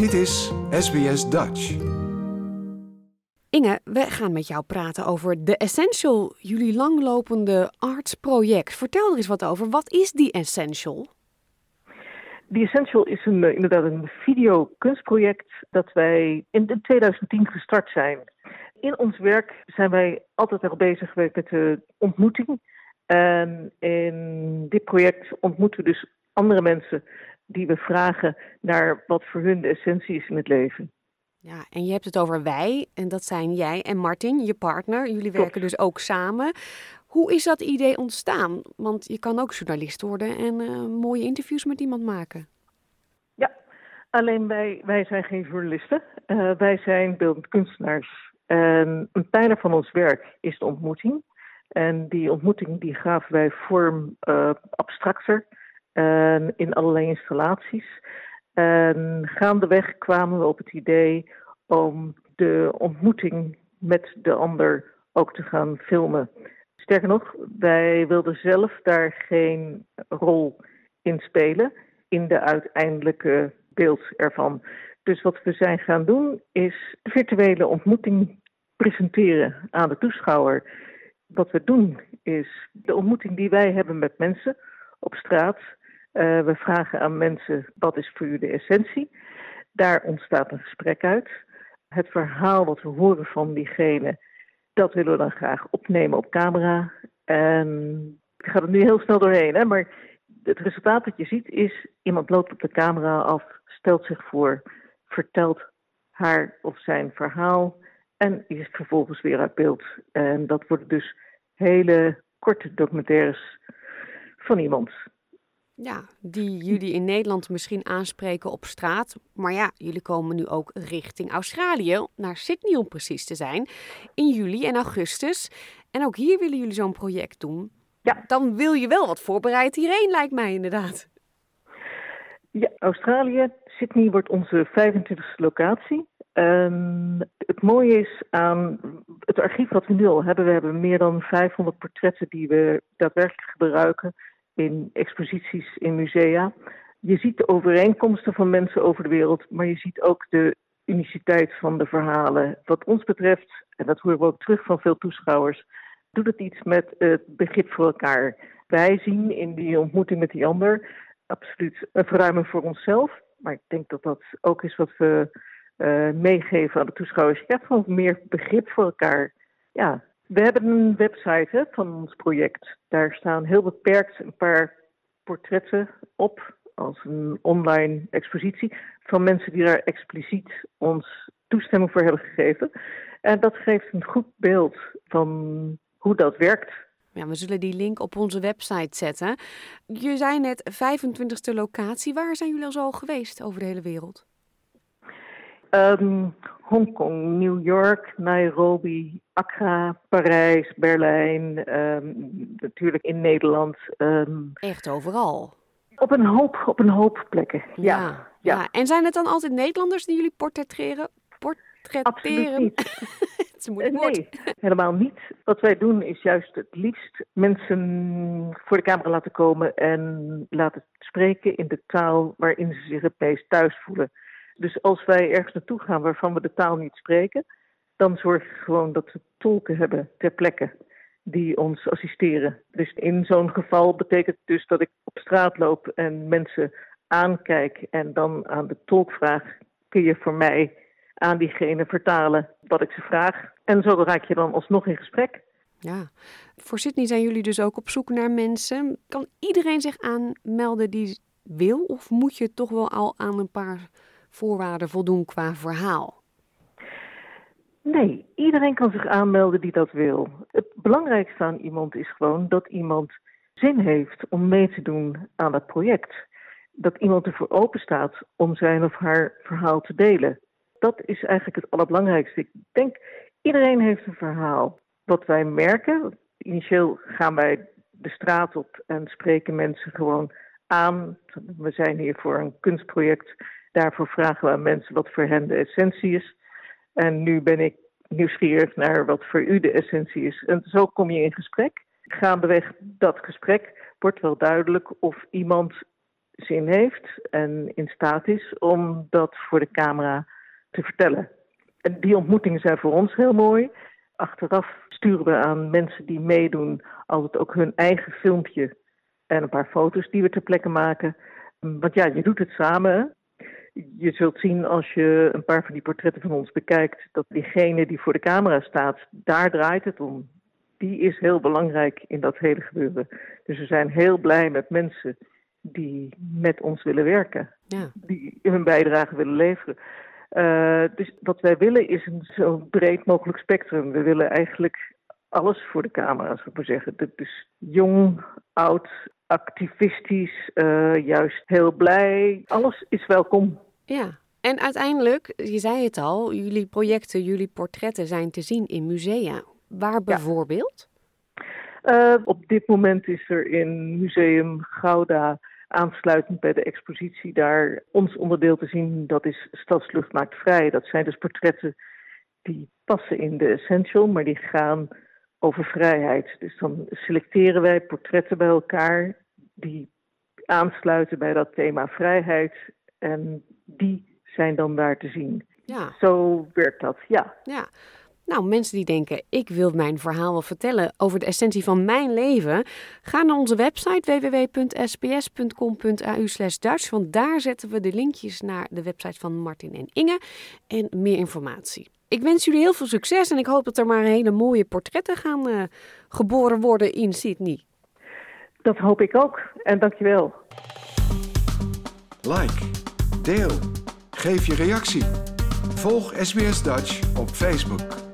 Dit is SBS Dutch. Inge, we gaan met jou praten over The Essential, jullie langlopende artsproject. Vertel er eens wat over. Wat is The Essential? The Essential is een, eh, inderdaad een videokunstproject dat wij in 2010 gestart zijn. In ons werk zijn wij altijd al bezig geweest met de ontmoeting. En in dit project ontmoeten we dus andere mensen die we vragen naar wat voor hun de essentie is in het leven. Ja, en je hebt het over wij, en dat zijn jij en Martin, je partner. Jullie werken dus ook samen. Hoe is dat idee ontstaan? Want je kan ook journalist worden en uh, mooie interviews met iemand maken. Ja, alleen wij, wij zijn geen journalisten. Uh, wij zijn beeldend kunstenaars. En een pijler van ons werk is de ontmoeting. En die ontmoeting die gaven wij vorm uh, abstracter in allerlei installaties. En gaandeweg kwamen we op het idee om de ontmoeting met de ander ook te gaan filmen. Sterker nog, wij wilden zelf daar geen rol in spelen in de uiteindelijke beeld ervan. Dus wat we zijn gaan doen is de virtuele ontmoeting presenteren aan de toeschouwer. Wat we doen is de ontmoeting die wij hebben met mensen op straat. Uh, we vragen aan mensen wat is voor u de essentie. Daar ontstaat een gesprek uit. Het verhaal wat we horen van diegene, dat willen we dan graag opnemen op camera. En ik ga er nu heel snel doorheen, hè, maar het resultaat dat je ziet is: iemand loopt op de camera af, stelt zich voor, vertelt haar of zijn verhaal en is vervolgens weer uit beeld. En dat worden dus hele korte documentaires van iemand. Ja, die jullie in Nederland misschien aanspreken op straat. Maar ja, jullie komen nu ook richting Australië, naar Sydney om precies te zijn, in juli en augustus. En ook hier willen jullie zo'n project doen. Ja. Dan wil je wel wat voorbereid hierheen, lijkt mij inderdaad. Ja, Australië, Sydney wordt onze 25e locatie. Um, het mooie is aan het archief wat we nu al hebben, we hebben meer dan 500 portretten die we daadwerkelijk gebruiken in exposities in musea. Je ziet de overeenkomsten van mensen over de wereld, maar je ziet ook de uniciteit van de verhalen. Wat ons betreft, en dat horen we ook terug van veel toeschouwers, doet het iets met het begrip voor elkaar. Wij zien in die ontmoeting met die ander absoluut een verruiming voor onszelf. Maar ik denk dat dat ook is wat we uh, meegeven aan de toeschouwers. Je krijgt gewoon meer begrip voor elkaar. Ja, we hebben een website van ons project. Daar staan heel beperkt een paar portretten op als een online expositie van mensen die daar expliciet ons toestemming voor hebben gegeven. En dat geeft een goed beeld van hoe dat werkt. Ja, we zullen die link op onze website zetten. Je zei net 25e locatie. Waar zijn jullie al zo geweest over de hele wereld? Um, Hongkong, New York, Nairobi, Accra, Parijs, Berlijn, um, natuurlijk in Nederland. Um, Echt overal? Op een hoop, op een hoop plekken, ja. ja. ja. En zijn het dan altijd Nederlanders die jullie portretteren? portretteren? Absoluut niet. het nee, helemaal niet. Wat wij doen is juist het liefst mensen voor de camera laten komen en laten spreken in de taal waarin ze zich het meest thuis voelen. Dus als wij ergens naartoe gaan waarvan we de taal niet spreken, dan zorg ik gewoon dat we tolken hebben ter plekke die ons assisteren. Dus in zo'n geval betekent het dus dat ik op straat loop en mensen aankijk en dan aan de tolk vraag: kun je voor mij aan diegene vertalen wat ik ze vraag? En zo raak je dan alsnog in gesprek. Ja, voor Sydney zijn jullie dus ook op zoek naar mensen. Kan iedereen zich aanmelden die wil, of moet je toch wel al aan een paar voorwaarden voldoen qua verhaal? Nee, iedereen kan zich aanmelden die dat wil. Het belangrijkste aan iemand is gewoon dat iemand zin heeft om mee te doen aan het project. Dat iemand ervoor open staat om zijn of haar verhaal te delen. Dat is eigenlijk het allerbelangrijkste. Ik denk, iedereen heeft een verhaal. Wat wij merken, initieel gaan wij de straat op en spreken mensen gewoon aan. We zijn hier voor een kunstproject Daarvoor vragen we aan mensen wat voor hen de essentie is. En nu ben ik nieuwsgierig naar wat voor u de essentie is. En zo kom je in gesprek. Gaandeweg dat gesprek wordt wel duidelijk of iemand zin heeft en in staat is om dat voor de camera te vertellen. En die ontmoetingen zijn voor ons heel mooi. Achteraf sturen we aan mensen die meedoen altijd ook hun eigen filmpje en een paar foto's die we ter plekke maken. Want ja, je doet het samen. Je zult zien als je een paar van die portretten van ons bekijkt, dat diegene die voor de camera staat, daar draait het om. Die is heel belangrijk in dat hele gebeuren. Dus we zijn heel blij met mensen die met ons willen werken, Ja. die hun bijdrage willen leveren. Uh, dus wat wij willen is een zo breed mogelijk spectrum. We willen eigenlijk alles voor de camera, zou ik maar zeggen. Dus jong, oud, activistisch, uh, juist heel blij. Alles is welkom. Ja, en uiteindelijk, je zei het al, jullie projecten, jullie portretten zijn te zien in musea. Waar bijvoorbeeld? Ja. Uh, op dit moment is er in Museum Gouda aansluitend bij de expositie daar ons onderdeel te zien. Dat is Stadslucht maakt vrij. Dat zijn dus portretten die passen in de essential, maar die gaan over vrijheid. Dus dan selecteren wij portretten bij elkaar die aansluiten bij dat thema vrijheid. En die zijn dan daar te zien. Ja. Zo werkt dat, ja. Ja. Nou, mensen die denken, ik wil mijn verhaal wel vertellen over de essentie van mijn leven, ga naar onze website www.sbs.com.au Dutch, want daar zetten we de linkjes naar de website van Martin en Inge en meer informatie. Ik wens jullie heel veel succes en ik hoop dat er maar hele mooie portretten gaan uh, geboren worden in Sydney. Dat hoop ik ook en dankjewel. Like, deel, geef je reactie. Volg SBS Dutch op Facebook.